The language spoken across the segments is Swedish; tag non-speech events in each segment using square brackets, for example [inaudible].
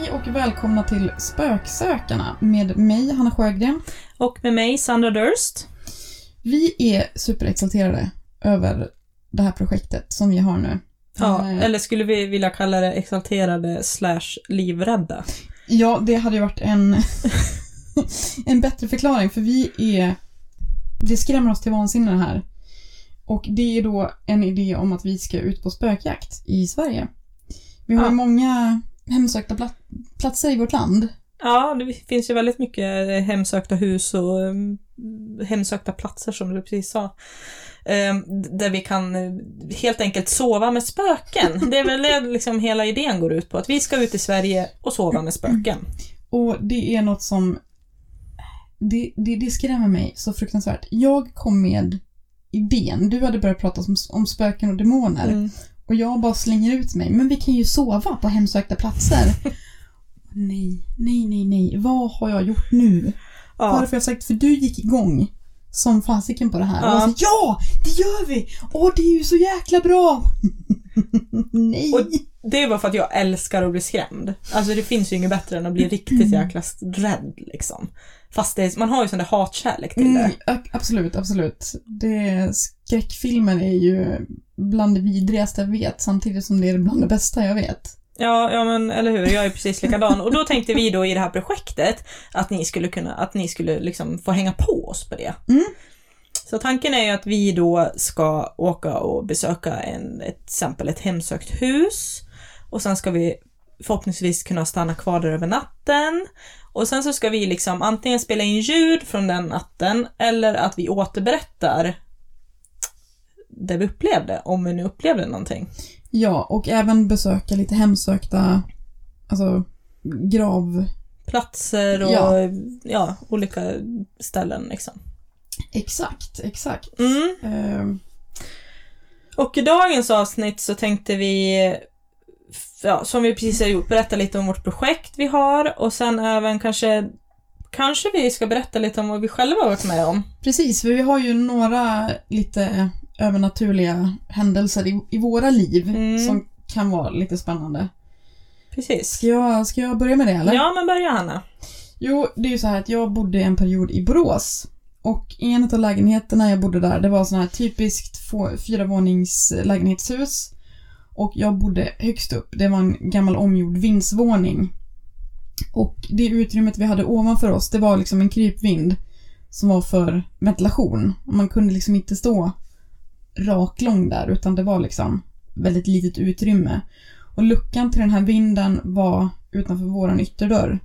Hej och välkomna till Spöksökarna med mig, Hanna Sjögren. Och med mig, Sandra Durst. Vi är superexalterade över det här projektet som vi har nu. Ja, Eh, eller skulle vi vilja kalla det exalterade slash livrädda? Ja, det hade ju varit en, [laughs] en bättre förklaring för vi är... Det skrämmer oss till vansinne det här. Och det är då en idé om att vi ska ut på spökjakt i Sverige. Vi har Ja. många hemsökta pla- platser i vårt land. Ja, det finns ju väldigt mycket hemsökta hus och um, hemsökta platser som du precis sa. Um, där vi kan eh, helt enkelt sova med spöken. [laughs] Det är väl det liksom hela idén går ut på, att vi ska ut i Sverige och sova med spöken. Och det är något som... Det, det, det skrämmer mig så fruktansvärt. Jag kom med idén. Du hade börjat prata om, om spöken och demoner. Mm. Och jag bara slänger ut mig. Men vi kan ju sova på hemsökta platser. nej, nej, nej, nej. Vad har jag gjort nu? Ja. Varför har jag sagt? För du gick igång som fasiken på det här. Ja. Och jag sa, ja, det gör vi! Åh, det är ju så jäkla bra! [laughs] nej! Och det är bara för att jag älskar att bli skrämd. Alltså det finns ju inget bättre än att bli riktigt jäkla rädd liksom. Fast är, man har ju sån där hatkärlek till Mm, det. a- absolut, absolut. Det, skräckfilmer är ju bland det vidrigaste jag vet, samtidigt som det är bland det bästa jag vet. Ja, ja men eller hur, jag är precis likadan. Och då tänkte vi då i det här projektet att ni skulle kunna, att ni skulle liksom få hänga på oss på det. Mm. Så tanken är ju att vi då ska åka och besöka en, ett, till exempel ett hemsökt hus. Och sen ska vi förhoppningsvis kunna stanna kvar där över natten. Och sen så ska vi liksom antingen spela in ljud från den natten eller att vi återberättar det vi upplevde, om vi nu upplevde någonting. Ja, och även besöka lite hemsökta, alltså grav... platser och Ja. ja. olika ställen liksom. Exakt, exakt. Mm. Ehm, Och i dagens avsnitt så tänkte vi, ja, som vi precis har gjort, berätta lite om vårt projekt vi har och sen även kanske, kanske vi ska berätta lite om vad vi själva har varit med om. precis, för vi har ju några lite övernaturliga händelser i, i våra liv Mm. som kan vara lite spännande. Precis. Ska jag, ska jag börja med det eller? Ja, men börja Hanna. Jo, det är ju så här att jag bodde en period i Borås. Och en av lägenheterna jag bodde där, det var sån här typiskt fyravånings lägenhetshus. Och jag bodde högst upp. Det var en gammal omgjord vindsvåning. Och det utrymmet vi hade ovanför oss, det var liksom en krypvind som var för ventilation. Man kunde liksom inte stå raklång där, utan det var liksom väldigt litet utrymme. Och luckan till den här vinden var utanför våran ytterdörr.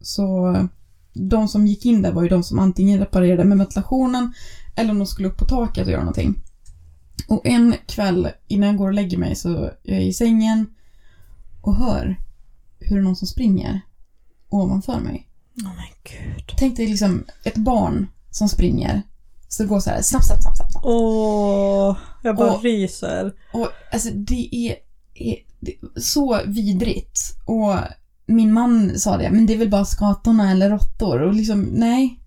Så eh, de som gick in där var ju de som antingen reparerade med ventilationen eller om de skulle upp på taket och göra någonting. Och en kväll innan jag går och lägger mig så är jag i sängen och hör hur det är någon som springer ovanför mig. Åh men gud. Tänk dig liksom ett barn som springer. Så det går så här snabbt, snabbt, snabbt, snabbt. Åh, jag bara Åh. ryser. Och alltså det är, är, det är så vidrigt. Och min man sa det, men det är väl bara skatorna eller råttor. Och liksom, nej.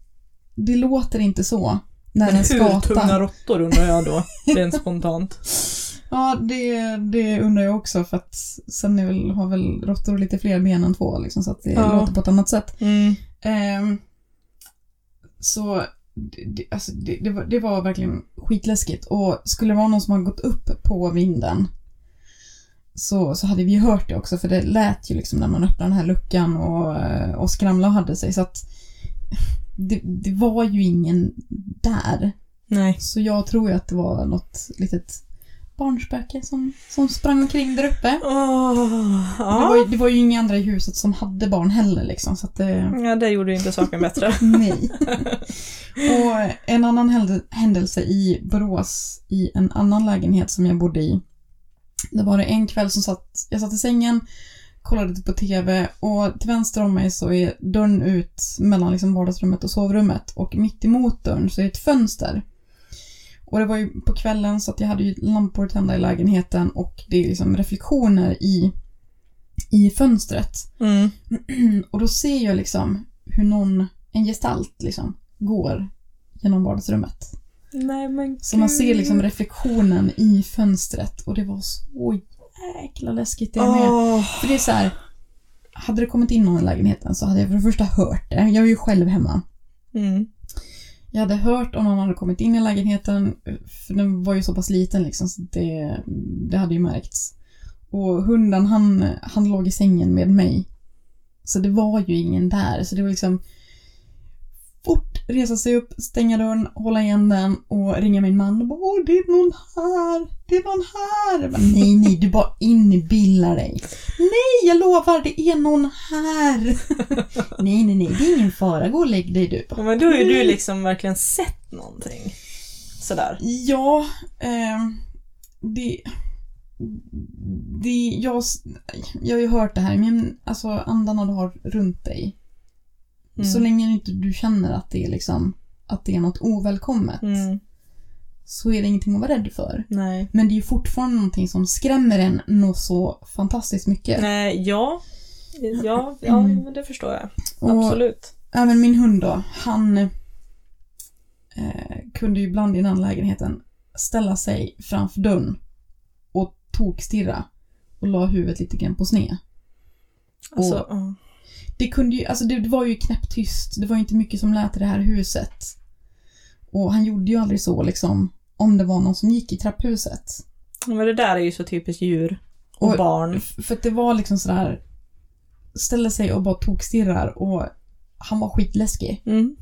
Det låter inte så. När en hur tunga råttor undrar jag då, rent spontant. [laughs] Ja, det, det undrar jag också för att sen väl, har väl råttor lite fler ben än två liksom, så att det Ja. låter på ett annat sätt. Mm. Ehm, så det, alltså, det, det, var, det var verkligen skitläskigt. Och skulle det vara någon som har gått upp på vinden så, så hade vi ju hört det också för det lät ju liksom när man öppnade den här luckan och, eh, och skramlade och hade sig. Så att det, det var ju ingen där. Nej. Så jag tror ju att det var något litet barnspöke som, som sprang omkring där uppe. Åh, Det, var ja. ju, det var ju inga andra i huset som hade barn heller liksom. Så det... ja, det gjorde ju inte saken bättre. [laughs] Nej. och en annan händelse i Borås, i en annan lägenhet som jag bodde i. Det var det en kväll som satt, jag satt i sängen, kollade på TV och till vänster om mig så är dörren ut mellan liksom vardagsrummet och sovrummet och mitt emot dörren så är ett fönster. Och det var ju på kvällen så att jag hade ju lampor tända i lägenheten och det är liksom reflektioner i, i fönstret. Mm. [clears throat] Och då ser jag liksom hur någon, en gestalt liksom, går genom vardagsrummet. Nej men Så man ser liksom reflektionen i fönstret och det var så jäkla läskigt det med. Åh. För det är så här, hade det kommit in någon i lägenheten så hade jag för det första hört det. Jag är ju själv hemma. Mm. Jag hade hört om någon hade kommit in i lägenheten, för den var ju så pass liten liksom, så det, det hade ju märkts. Och hunden, han, han låg i sängen med mig. Så det var ju ingen där, så det var liksom fort resa sig upp, stänga dörren, hålla igen den och ringa min man och bara Åh, det är någon här, det är någon här. Jag bara, nej, nej, du bara inbillar dig. Nej, jag lovar, det är någon här. [laughs] nej, nej, nej, det är ingen fara, gå och lägg dig du. Ja, Men då har ju du liksom verkligen sett någonting. Sådär. Ja, eh, det... Det, jag, jag har ju hört det här, men alltså andarna du har runt dig. Mm. Så länge inte du känner att det är liksom, att det är något ovälkommet. Mm. Så är det ingenting att vara rädd för. Nej. Men det är ju fortfarande någonting som skrämmer en något så fantastiskt mycket. Nej, ja. Ja, ja Mm. men det förstår jag. Och Absolut. även min hund då, han eh, kunde ju ibland i den lägenheten ställa sig framför dörren och tokstirra och la huvudet lite grann på sned. Alltså, och- ja. Det kunde ju, alltså det, det var ju knäpptyst. Det var inte mycket som lät i det här huset. Och han gjorde ju aldrig så liksom, om det var någon som gick i trapphuset. Men det där är ju så typiskt djur. Och, Och- barn. För att det var liksom sådär, ställde sig och bara tokstirrar och han var skitläskig. Mm.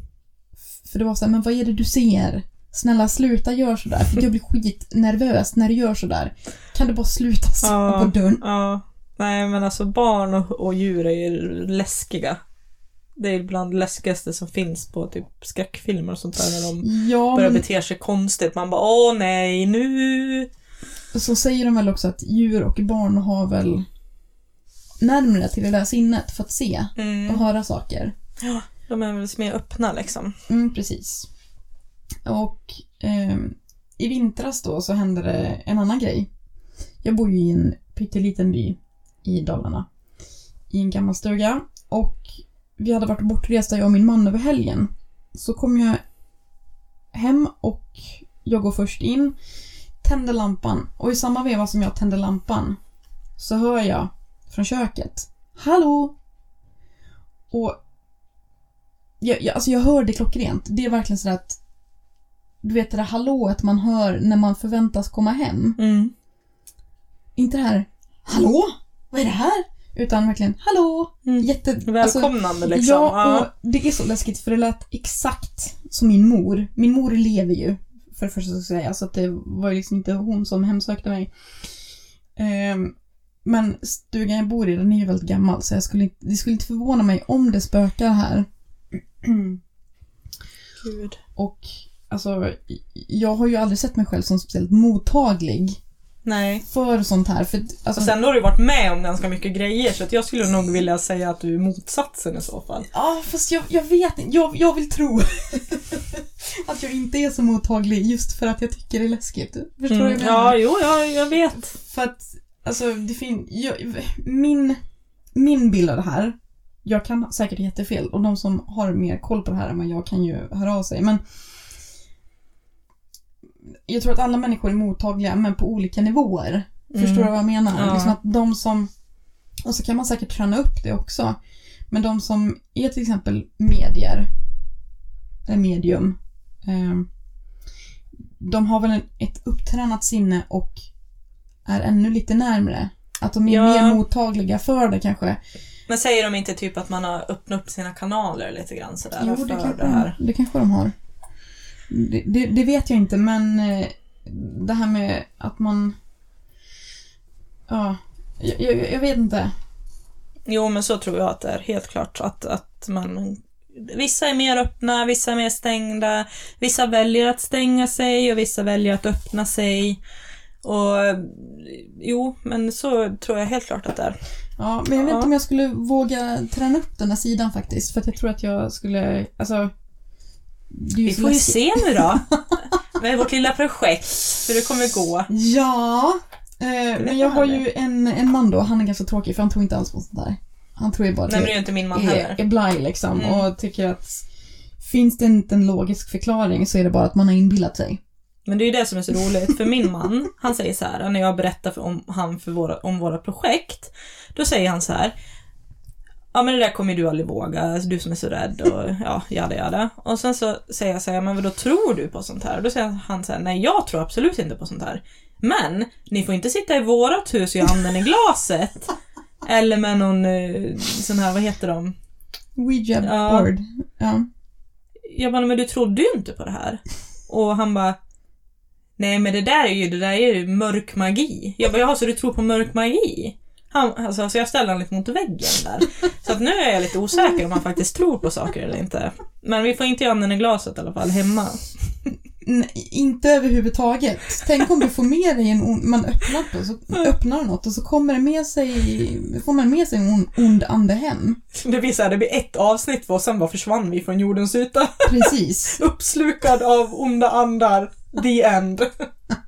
För det var såhär, men vad är det du ser? Snälla sluta gör sådär, för jag blir skitnervös när du gör sådär. Kan du bara sluta slå Ja. på dörren? Ja. Nej, men alltså barn och, och djur är ju läskiga. Det är bland det läskigaste som finns på typ skräckfilmer och sånt där när de Ja, börjar men bete sig konstigt. Man bara åh nej, nu! så säger de väl också att djur och barn har väl närmare till det där sinnet för att se och Mm. höra saker. Ja, de är väl mer öppna liksom. Mm, precis. Och ehm, i vintras då så hände det en annan grej. Jag bor ju i en pytteliten by i Dalarna. I en gammal stuga. Och vi hade varit bortresta, jag och min man, över helgen. Så kom jag hem och jag går först in, tänder lampan. Och i samma veva som jag tänder lampan så hör jag från köket. Hallå! Och jag, jag, alltså jag hör det klockrent. Det är verkligen så att du vet det där hallået man hör när man förväntas komma hem. Mm. Inte det här Hallå? Vad är det här? Utan verkligen Hallå? Mm. Jätte... alltså, Välkomnande liksom. Ja, och det är så läskigt för det lät exakt som min mor. Min mor lever ju, för det första ska jag säga, så att det var ju liksom inte hon som hemsökte mig. Ehm, men stugan jag bor i, den är ju väldigt gammal, så jag skulle, inte- det skulle inte förvåna mig om det spökar här. Gud. Och alltså, jag har ju aldrig sett mig själv som speciellt mottaglig Nej. för sånt här. För, alltså, Och sen har du varit med om ganska mycket grejer så att jag skulle nog vilja säga att du är motsatsen i så fall. Ja, fast jag, jag vet inte. Jag, jag vill tro [laughs] att jag inte är så mottaglig just för att jag tycker det är läskigt. Förstår du jag Mm. menar? Ja, jo, jag, jag vet. För att, alltså, det finns... Min, min bild av det här, jag kan säkert jättefel och de som har mer koll på det här än vad jag kan ju höra av sig, men jag tror att alla människor är mottagliga, men på olika nivåer. Förstår du vad jag menar? Mm. Ja. Liksom att de som... Och så kan man säkert träna upp det också. Men de som är till exempel medier, eller medium, eh, de har väl en, ett upptränat sinne och är ännu lite närmre. Att de är Ja. mer mottagliga för det kanske. Men säger de inte typ att man har öppnat upp sina kanaler lite grann sådär Jo, det det, kanske, här? De, det kanske de har. Det, det, det vet jag inte, men eh, det här med att man... Ja, jag, jag, jag vet inte. Jo, men så tror jag att det är helt klart. Att, att man... Vissa är mer öppna, vissa är mer stängda. Vissa väljer att stänga sig och vissa väljer att öppna sig. Och jo, men så tror jag helt klart att det är. Ja, men jag vet Ja. inte om jag skulle våga träna upp den här sidan faktiskt. För att jag tror att jag skulle, alltså... Vi får ju se nu då. [laughs] Med vårt lilla projekt, hur det kommer gå. Ja, eh, men jag har ju en, en man då, han är ganska tråkig för han tror inte alls på sånt där. Han tror ju bara att Nej, men det är inte min man är, heller. är blaj liksom Mm. och tycker att finns det inte en logisk förklaring så är det bara att man har inbillat sig. Men det är ju det som är så roligt, för min man, han säger så här, när jag berättar för, om han för våra, om våra projekt, då säger han så här, ja men det där kommer du aldrig våga, alltså, du som är så rädd och [laughs] ja, jada jada. Och sen så säger jag så här, men då tror du på sånt här? Och då säger han så här, nej jag tror absolut inte på sånt här. Men, ni får inte sitta i vårat hus och i glaset. [laughs] Eller med någon eh, sån här, vad heter de? Ouija Ja. board. Ja. Jag bara, men du trodde ju inte på det här. Och han bara, nej men det där är ju, det där är ju mörk magi. Jag bara, jaha så du tror på mörk magi? Han, alltså, så jag ställer honom lite mot väggen där. [laughs] Så att nu är jag lite osäker om han faktiskt tror på saker eller inte. Men vi får inte göra anden i glaset i alla fall, hemma. Nej, inte överhuvudtaget. Tänk om du får med dig en ond, man öppnar, på, så öppnar något och så kommer det med sig, får man med sig en ond, ond ande hem. Det blir så här, det blir ett avsnitt och sen bara försvann vi från jordens yta. Precis. [laughs] Uppslukad av onda andar. The end. [laughs]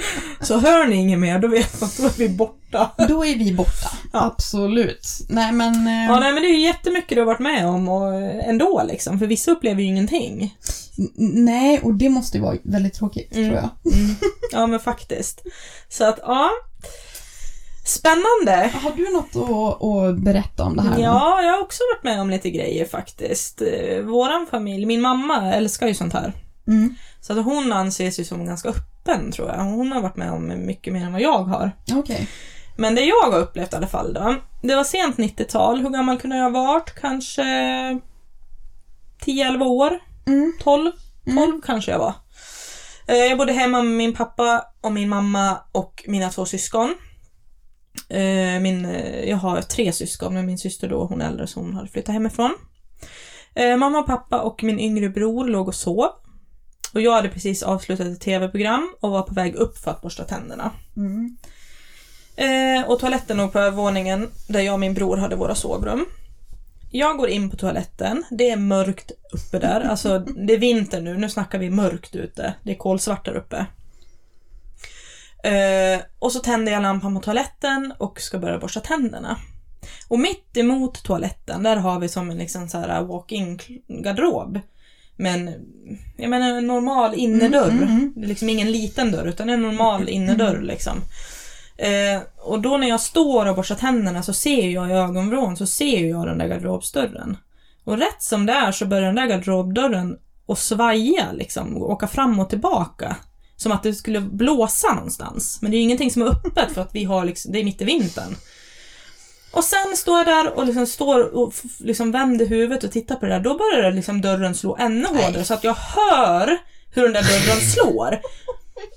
[laughs] Så hör ni inget mer, då vet man att då är vi borta. Då är vi borta. Ja. Absolut. Nej men... eh, Ja, nej men det är ju jättemycket du har varit med om och ändå liksom, för vissa upplever ju ingenting. n- Nej, och det måste ju vara väldigt tråkigt Mm. tror jag. Ja men faktiskt. Så att, ja. Spännande. Har du något att, att berätta om det här? Ja, jag har också varit med om lite grejer faktiskt. Eh, Våran familj, min mamma älskar ju sånt här. Mm. Så att hon anses ju som ganska öppen tror jag. Hon har varit med om mycket mer än vad jag har. Okej. Men det jag har upplevt i alla fall då. Det var sent 90-tal. Hur gammal kunde jag ha varit? Kanske 10-11 år? Mm. 12? 12 Mm. kanske jag var. Eh, Jag bodde hemma med min pappa och min mamma och mina två syskon. Eh, Min, eh, jag har tre syskon, men min syster då, hon är äldre så hon hade flyttat hemifrån. Mamma pappa och min yngre bror låg och sov. Och jag hade precis avslutat ett tv-program och var på väg upp för att borsta tänderna. Mm. Eh, och toaletten låg på övervåningen där jag och min bror hade våra sovrum. Jag går in på toaletten, det är mörkt uppe där, alltså [laughs] det är vinter nu, nu snackar vi mörkt ute. Det är kolsvart där uppe. Eh, och så tänder jag lampan på toaletten och ska börja borsta tänderna. Och mitt emot toaletten, där har vi som en liksom så här walk-in garderob. Men, jag menar en normal innerdörr. Mm, mm, mm. Det är liksom ingen liten dörr, utan en normal innerdörr liksom. Eh, och då när jag står och borstar tänderna så ser jag i ögonvrån så ser jag den där garderobsdörren. Och rätt som det är så börjar den där garderobdörren att svaja liksom, och åka fram och tillbaka. Som att det skulle blåsa någonstans. Men det är ju ingenting som är öppet för att vi har liksom, det är mitt i vintern. Och sen står jag där och liksom står och liksom vänder huvudet och tittar på det där. Då börjar liksom dörren slå ännu hårdare så att jag hör hur den där dörren slår.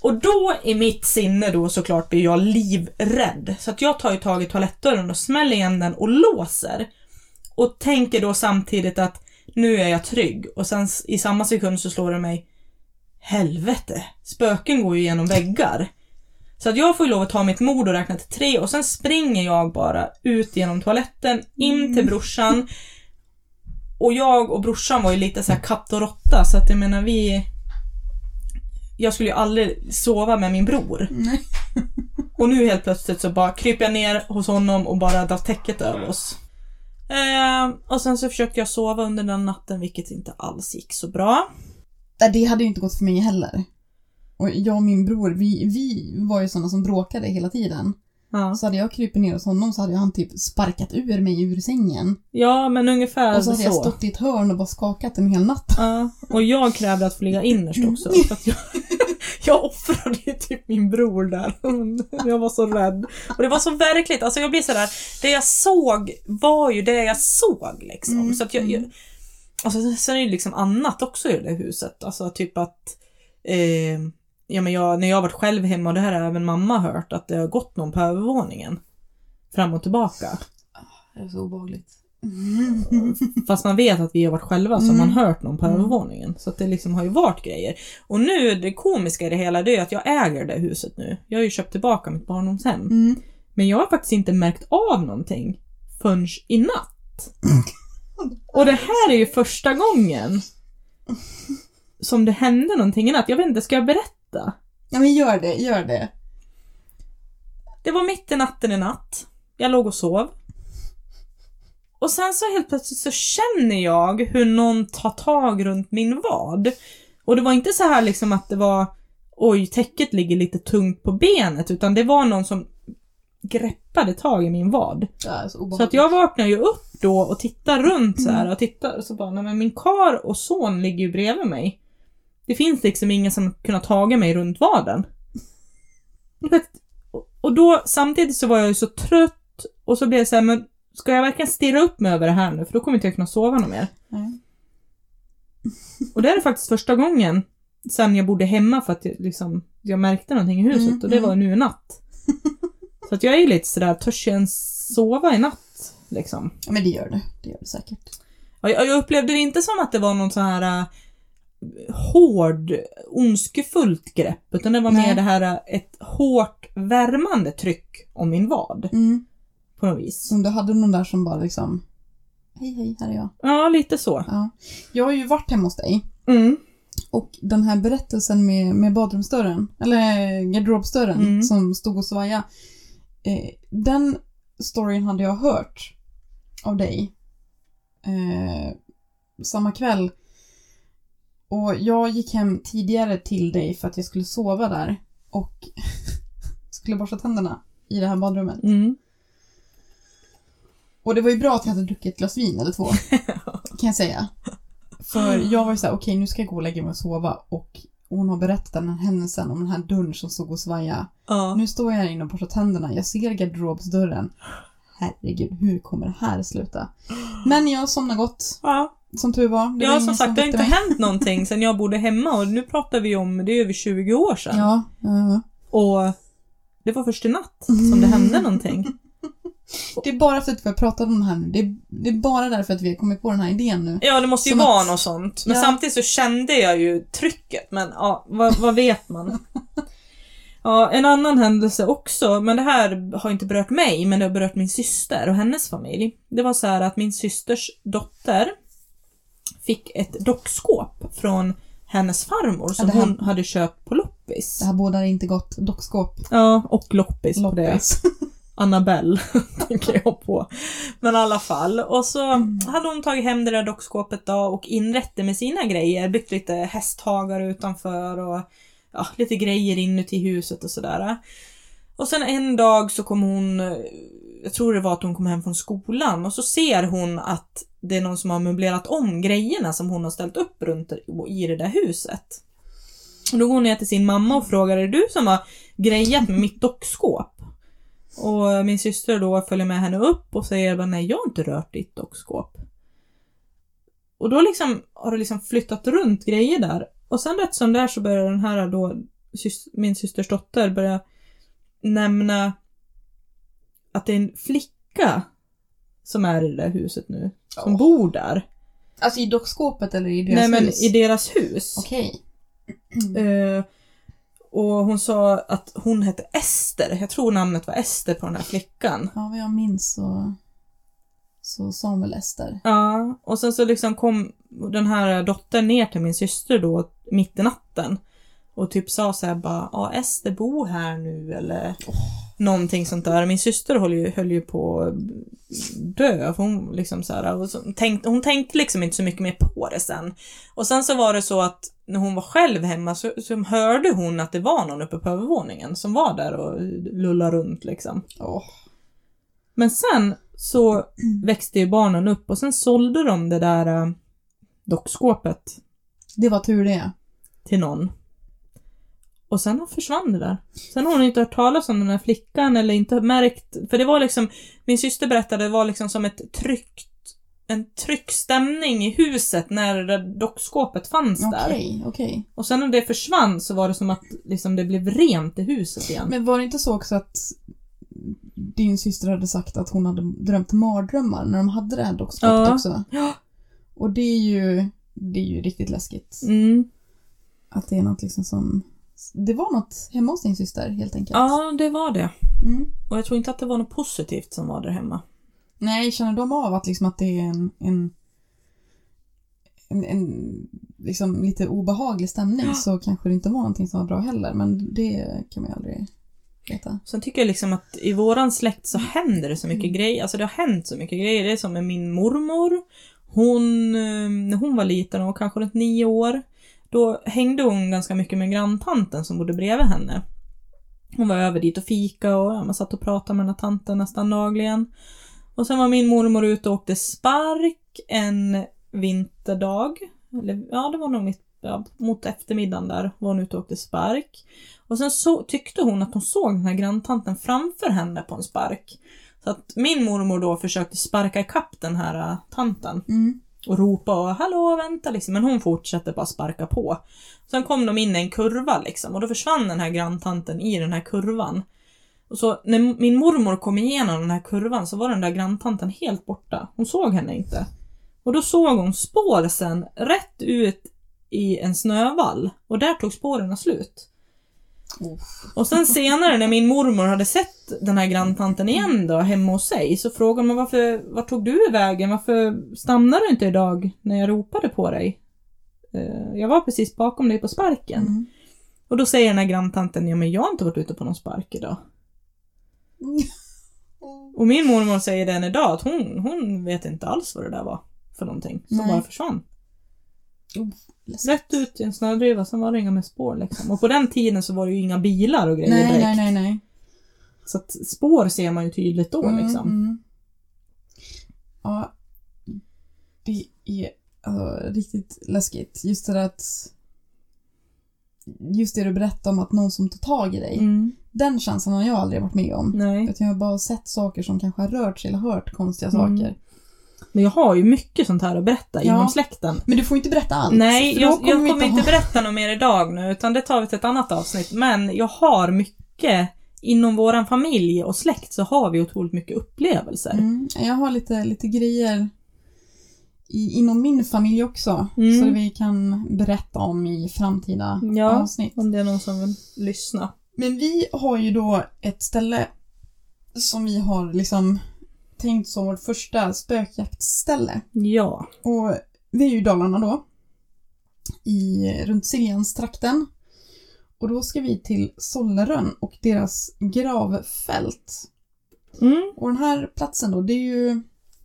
Och då i mitt sinne då såklart blir jag livrädd. Så att jag tar ju tag i toalettdörren och smäller igen den och låser. Och tänker då samtidigt att nu är jag trygg. Och sen i samma sekund så slår det mig Helvete, spöken går ju genom väggar. Så att jag får ju lov att ta mitt mod och räkna till tre och sen springer jag bara ut genom toaletten, in till brorsan. Och jag och brorsan var ju lite så här katt och råtta så att jag menar vi... Jag skulle ju aldrig sova med min bror. Nej. [laughs] Och nu helt plötsligt så bara kryper jag ner hos honom och bara drar täcket över oss. Eh, och sen så försökte jag sova under den natten vilket inte alls gick så bra. Det hade ju inte gått för mig heller. Och jag och min bror, vi, vi var ju sådana som bråkade hela tiden. Ja. Så hade jag krypit ner hos honom så hade han typ sparkat ur mig ur sängen. ja, men ungefär Och så så. hade jag stått i ett hörn och bara skakat en hel natt. Ja, och jag krävde att få ligga innerst också. För att jag, [laughs] jag offrade ju typ min bror där. [laughs] Jag var så rädd. Och det var så verkligt. Alltså jag blir sådär, det jag såg var ju det jag såg liksom. Mm, Så att jag, jag alltså, sen är det ju liksom annat också i det huset. Alltså typ att eh, Ja men jag, när jag varit själv hemma, och det här har även mamma hört, att det har gått någon på övervåningen. Fram och tillbaka. Det är så obehagligt. [laughs] Fast man vet att vi har varit själva så Mm. man hört någon på Mm. övervåningen. Så att det liksom har ju varit grejer. Och nu, det komiska i det hela, det är att jag äger det huset nu. Jag har ju köpt tillbaka mitt barndomshem. Mm. Men jag har faktiskt inte märkt av någonting förrän i natt. [laughs] Och det här är ju första gången som det hände någonting i natt. Jag vet inte, ska jag berätta? Ja men gör det, gör det. Det var mitt i natten i natt. Jag låg och sov. Och sen så helt plötsligt så känner jag hur någon tar tag runt min vad. Och det var inte så här liksom att det var oj, täcket ligger lite tungt på benet, utan det var någon som greppade tag i min vad. Är så. Så att jag vaknar ju upp då och tittar runt så här och tittar och så bara, nej men min kar och son ligger ju bredvid mig. Det finns liksom ingen som kunnat taga mig runt vaden. Du och- då, samtidigt så var jag ju så trött och så blev jag så här, men ska jag verkligen stirra upp mig över det här nu? För då kommer inte jag kunna sova något mer. Nej. Och det är faktiskt första gången sen jag bodde hemma för att jag, liksom, jag märkte någonting i huset Mm, och det mm. var nu i natt. [laughs] Så att jag är ju lite sådär, törs jag ens sova i natt? Liksom. Ja, Men det gör det. Det gör det säkert. Och jag, jag upplevde det inte som att det var någon sån här äh, hård, ondskefullt grepp, utan det var mer det här äh, ett hårt, värmande tryck om min vad, Mm. på något vis. Som du hade någon där som bara liksom Hej hej, här är jag. Ja, lite så. Ja. Jag har ju varit hemma hos dig Mm. och den här berättelsen med, med badrumsdörren, eller garderobsdörren Mm. som stod och svaja. Eh, den storyn hade jag hört av dig eh, samma kväll. Och jag gick hem tidigare till dig för att jag skulle sova där och [laughs] skulle borsta tänderna i det här badrummet. Mm. Och det var ju bra att jag hade druckit ett glas vin eller två. [laughs] kan jag säga. För jag var ju såhär, okej nu ska jag gå och lägga mig och sova och hon har berättat den här händelsen om den här dörren som stod och svaja. Ja. Nu står jag här inne och borstar tänderna, jag ser garderobsdörren. Herregud, hur kommer det här sluta? Men jag somnade gott, ja. Som tur var. Det var Ja, ingen som sagt, det har inte mig. hänt någonting [laughs] sedan jag bodde hemma och nu pratar vi om, det är över 20 år sedan. Ja, ja. Och det var först i natt som det hände någonting. [laughs] Det är bara för att vi har pratat om det här nu. Det är, det är bara därför att vi har kommit på den här idén nu. Ja, det måste ju Som vara att- något sånt. Men Ja. samtidigt så kände jag ju trycket, men ja, vad, vad vet man? [laughs] Ja, en annan händelse också, men det här har inte berört mig, men det har berört min syster och hennes familj. Det var så här att min systers dotter fick ett dockskåp från hennes farmor som här- hon hade köpt på loppis. Det här bådar inte gott. Dockskåp. Ja, och loppis på det. Loppis. [laughs] Annabelle, [laughs] tänker jag på. Men i alla fall. Och så hade hon tagit hem det där dockskåpet då och inrett det med sina grejer. Byggt lite hästhagar utanför och ja, lite grejer inuti huset och sådär. Och sen en dag så kom hon, eh, jag tror det var att hon kom hem från skolan och så ser hon att det är någon som har möblerat om grejerna som hon har ställt upp runt i det där huset. Och då går hon ner till sin mamma och frågar, är det du som har grejat med mitt dockskåp? Och min syster då följer med henne upp och säger bara nej jag har inte rört ditt dockskåp. Och då liksom har det liksom flyttat runt grejer där. Och sen rätt som det är så börjar den här då, min systers dotter börja nämna att det är en flicka som är i det där huset nu. Som Ja. bor där. Alltså i dockskåpet eller i deras Nej men hus? i deras hus. Okej. [clears throat] Eh, och hon sa att hon hette Ester. Jag tror namnet var Ester på den här flickan. Ja, vad jag minns så, så sa hon väl Ester. Ja, och sen så liksom kom den här dottern ner till min syster då mitt i natten. Och typ sa så här bara, ja Ester bor här nu eller någonting sånt där. Min syster höll ju, höll ju på att dö. För hon liksom så här, så tänkte, hon tänkte liksom inte så mycket mer på det sen. Och sen så var det så att när hon var själv hemma så, så hörde hon att det var någon uppe på övervåningen som var där och lullade runt liksom. Åh. Men sen så växte ju barnen upp och sen sålde de det där äh, dockskåpet Det var tur det. till någon. Och sen försvann det där. Sen har hon inte hört talas om den här flickan eller inte märkt, för det var liksom, min syster berättade, det var liksom som ett tryckt, en tryckstämning i huset när det dockskåpet fanns där. Okej, okej. Och sen när det försvann så var det som att liksom det blev rent i huset igen. Men var det inte så också att din syster hade sagt att hon hade drömt mardrömmar när de hade det här dockskåpet Ja. också? Ja. Och det är ju, det är ju riktigt läskigt. Mm. Att det är något liksom som... Det var något hemma hos din syster helt enkelt. Ja, det var det. Mm. Och jag tror inte att det var något positivt som var där hemma. Nej, känner de av att liksom att det är en, en, en, en liksom lite obehaglig stämning Ja. så kanske det inte var någonting som var bra heller. Men det kan man ju aldrig veta. Sen tycker jag liksom att i våran släkt så händer det så mycket Mm. grejer. Alltså det har hänt så mycket grejer. Det är som med min mormor. Hon, eh, när hon var liten och kanske runt nio år, då hängde hon ganska mycket med granntanten som bodde bredvid henne. Hon var över dit och fika och ja, man satt och pratade med den här tanten nästan dagligen. Och sen var min mormor ute och åkte spark en vinterdag. Eller, ja, det var nog mitt, ja, mot eftermiddagen där var hon ute och åkte spark. Och sen så tyckte hon att hon såg den här granntanten framför henne på en spark. Så att min mormor då försökte sparka ikapp den här äh, tanten Mm och ropa och hallå vänta liksom. Men hon fortsatte bara sparka på. Sen kom de in i en kurva liksom och då försvann den här granntanten i den här kurvan. Och så när min mormor kom igenom den här kurvan så var den där granntanten helt borta. Hon såg henne inte. Och då såg hon spår sen rätt ut i en snövall och där tog spåren slut. Och sen senare när min mormor hade sett den här granntanten igen då hemma hos sig så frågade hon "Men varför, vart tog du vägen? Varför stannade du inte idag när jag ropade på dig? "Eh, Jag var precis bakom dig på sparken. Mm. Och då säger den här granntanten, ja men jag har inte varit ute på någon spark idag. Och min mormor säger den idag att hon, hon vet inte alls vad det där var för någonting. Som Nej. bara försvann. Rätt ut i en snödriva, sen var det inga med spår liksom. Och på den tiden så var det ju inga bilar och grejer Nej, direkt. nej, nej, nej. Så att spår ser man ju tydligt då Mm, liksom. mm. Ja, det är alltså, riktigt läskigt. Just det där att... Just det du berättade om att någon som tar tag i dig. Mm. Den känslan har jag aldrig varit med om. Nej. Utan jag har bara sett saker som kanske har rört sig eller hört konstiga Mm. saker. Men jag har ju mycket sånt här att berätta Ja. inom släkten. Men du får inte berätta allt. Nej, jag, jag vi kommer inte berätta något mer idag nu, utan det tar vi till ett annat avsnitt. Men jag har mycket, inom våran familj och släkt så har vi otroligt mycket upplevelser. Mm, jag har lite, lite grejer i, inom min familj också. Mm. Så vi kan berätta om i framtida Ja. avsnitt. Om det är någon som vill lyssna. Men vi har ju då ett ställe som vi har liksom tänkt som vårt första spökjaktställe. Ja. Och vi är ju i Dalarna då. I, runt Siljanstrakten. Och då ska vi till Sollerön och deras gravfält. Mm. Och den här platsen då, det är ju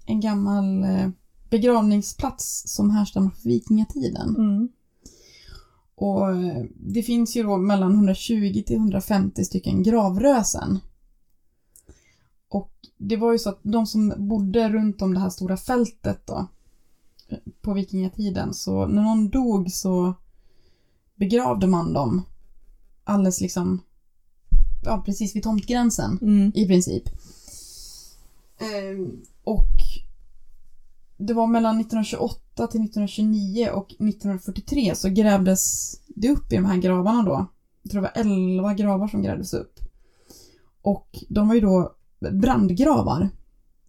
en gammal eh, begravningsplats som härstammar från vikingatiden. Mm. Och eh, det finns ju då mellan 120 till 150 stycken gravrösen. Och det var ju så att de som bodde runt om det här stora fältet då på vikingatiden, så när någon dog så begravde man dem alldeles liksom, ja precis vid tomtgränsen Mm. i princip. Ehm, och det var mellan 1928 till 1929 och 1943 så grävdes det upp i de här gravarna då. Jag tror det var 11 gravar som grävdes upp. Och de var ju då brandgravar.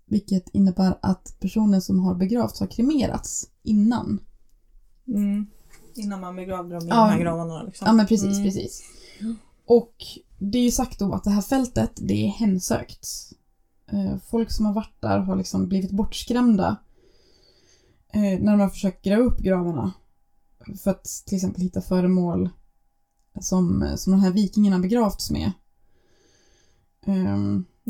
Vilket innebär att personen som har begravts har kremerats innan. Mm. Innan man begravde dem i Ja. de här gravarna liksom. Ja men precis, Mm. precis. Och det är ju sagt då att det här fältet, det är hemsökt. Eh, Folk som har varit där har liksom blivit bortskrämda. eh, När de har försökt gräva upp gravarna. För att till exempel hitta föremål som, som de här vikingarna begravts med.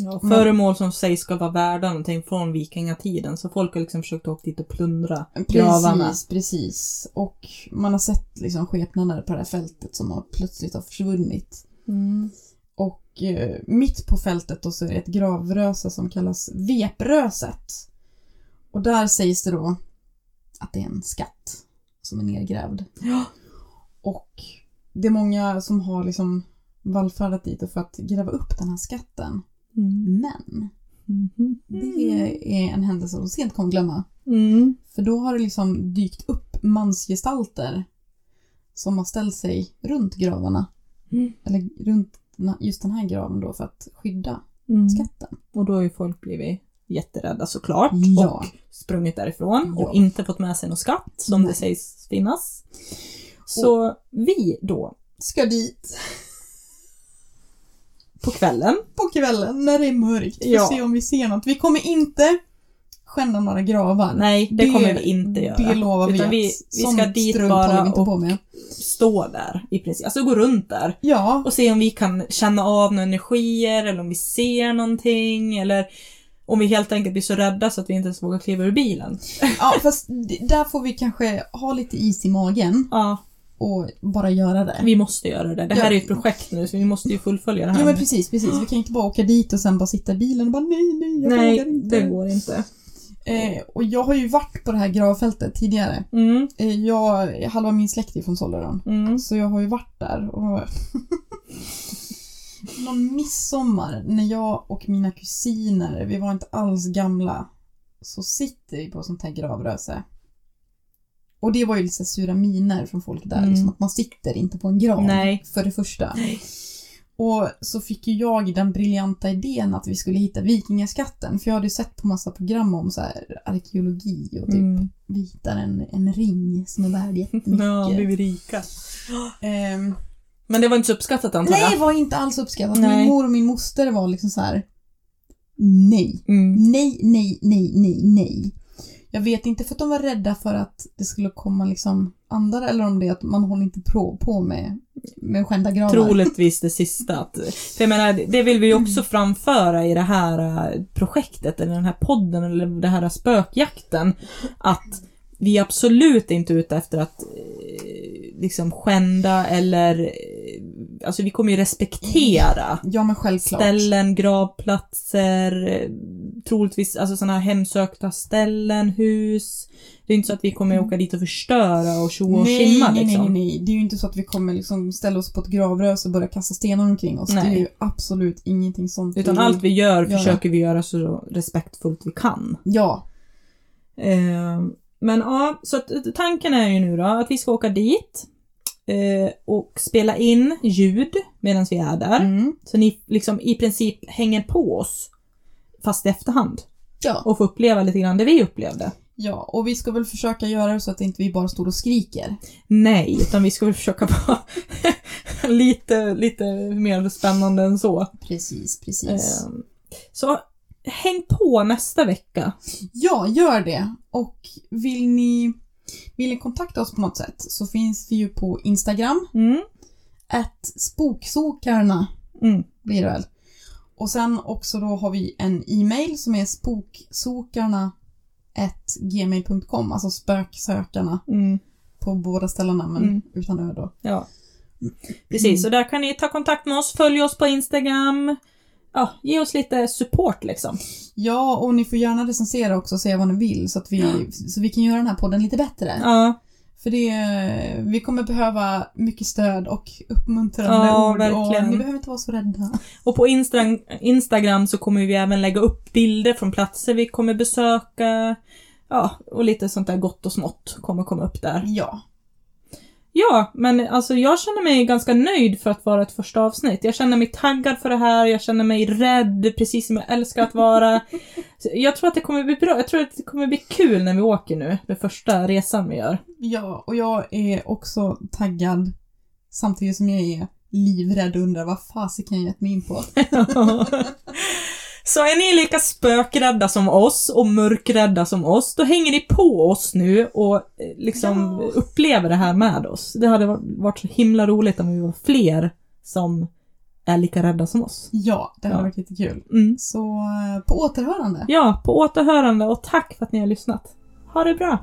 Ja, föremål som sägs ska vara värda någonting från vikingatiden. Så folk har liksom försökt åka dit och plundra gravarna. Precis, precis. Och man har sett liksom skepnader på det här fältet som har plötsligt har försvunnit. Mm. Och eh, mitt på fältet då så är det ett gravröse som kallas Vepröset. Och där sägs det då att det är en skatt som är nedgrävd. Ja. Och det är många som har liksom vallfärdat dit för att gräva upp den här skatten. Mm. Men det är en händelse som sent kommer glömma. Mm. För då har det liksom dykt upp mansgestalter som har ställt sig runt gravarna. Mm. Eller runt just den här graven då för att skydda Mm. skatten. Och då har ju folk blivit jätterädda såklart. Ja. Och sprungit därifrån Ja. och inte fått med sig någon skatt som Nej. det sägs finnas. Så vi då, Ska dit på kvällen, på kvällen när det är mörkt för Ja. se om vi ser något. Vi kommer inte skända några gravar. nej det, kommer vi inte göra. Det lovar vi Utan att vi, vi ska dit bara vi och stå där i princip. Alltså gå runt där. Ja, Och se om vi kan känna av några energier eller om vi ser någonting eller om vi helt enkelt blir så rädda så att vi inte ens vågar kliva ur bilen. ja, fast där får vi kanske ha lite is i magen. Ja, och bara göra det. Vi måste göra det. Det här Ja. är ju ett projekt nu så vi måste ju fullfölja det här. Ja men precis, precis. Vi kan inte bara åka dit och sen bara sitta i bilen och bara nej, nej, jag vågar Nej, inte. det går inte. Eh, och jag har ju varit på det här gravfältet tidigare. Mm, Eh, jag, halva min släkt är från Solleron. mm. Så jag har ju varit där och... [laughs] Någon midsommar när jag och mina kusiner, vi var inte alls gamla, så sitter vi på sånt här gravröse. Och det var ju lite sura miner från folk där, Mm. liksom att man sitter inte på en grav Nej. för det första. Och så fick ju jag den briljanta idén att vi skulle hitta vikingaskatten, för jag hade ju sett på massa program om så här arkeologi och typ Mm. vi hittar en, en ring som är värd jättemycket. Ja, blir vi rika. Ehm, Men det var inte så uppskattat antar Nej, jag? det var inte alls uppskattat. Nej. Min mor och min moster var liksom så här. Nej. Mm. Nej, nej, nej, nej, nej. Jag vet inte för att de var rädda för att det skulle komma liksom andra eller om det är att man håller inte på, på med, med skända gravar. Troligtvis det sista. Att, för jag menar, det vill vi ju också framföra i det här eh, projektet, eller den här podden, eller det här spökjakten. Att vi är absolut inte ute efter att eh, liksom skända eller... eh, Alltså vi kommer ju respektera Ja, men självklart. ställen, gravplatser, troligtvis alltså sådana här hemsökta ställen, hus. Det är inte så att vi kommer åka dit och förstöra och tjo och nej, tjimma nej, liksom. nej, nej, nej. Det är ju inte så att vi kommer liksom ställa oss på ett gravrös och börja kasta stenar omkring oss. Det är Nej. ju absolut ingenting sånt. Utan vi- allt vi gör göra. försöker vi göra så respektfullt vi kan. Ja, Eh, men ja, så att tanken är ju nu då att vi ska åka dit eh, och spela in ljud medan vi är där. mm. Så ni liksom i princip hänger på oss fast i efterhand ja. och får uppleva lite grann det vi upplevde. Ja, och vi ska väl försöka göra det så att inte vi bara står och skriker. Nej, utan vi ska väl försöka vara [laughs] lite, lite mer spännande än så. Precis, precis. Eh, så häng på nästa vecka. Ja, gör det. Och vill ni, vill ni kontakta oss på något sätt så finns vi ju på Instagram. Mm. Att spoksokarna Mm. blir det väl. Och sen också då har vi en e-mail som är spoksokarna gmail.com, alltså spöksökarna Mm. på båda ställena men Mm. utan ö då. Ja. Precis, så där kan ni ta kontakt med oss, följ oss på Instagram. Ja, ge oss lite support liksom. Ja, och ni får gärna recensera också och säga vad ni vill så att vi, så vi kan göra den här podden lite bättre. Ja, För det, vi kommer behöva mycket stöd och uppmuntrande Ja, ord verkligen. och ni behöver inte vara så rädda. och på Insta- Instagram så kommer vi även lägga upp bilder från platser vi kommer besöka. Ja, och lite sånt där gott och smått kommer komma upp där. Ja. Ja, men alltså jag känner mig ganska nöjd för att vara ett första avsnitt. Jag känner mig taggad för det här, jag känner mig rädd, precis som jag älskar att vara. Jag tror att det kommer bli bra, jag tror att det kommer bli kul när vi åker nu, den första resan vi gör. Ja, och jag är också taggad samtidigt som jag är livrädd och undrar vad fasiken jag gett mig in på. [laughs] [laughs] Så är ni lika spökrädda som oss och mörkrädda som oss, då hänger ni på oss nu och eh, liksom Ja. upplever det här med oss. Det hade varit- så himla roligt om vi var fler som är lika rädda som oss. Ja, det hade Ja. varit jättekul. Mm. Så eh, på återhörande. Ja, på återhörande och tack för att ni har lyssnat. Ha det bra!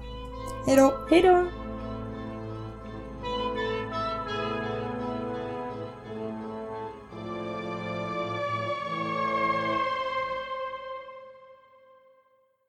Hej då! Hej då!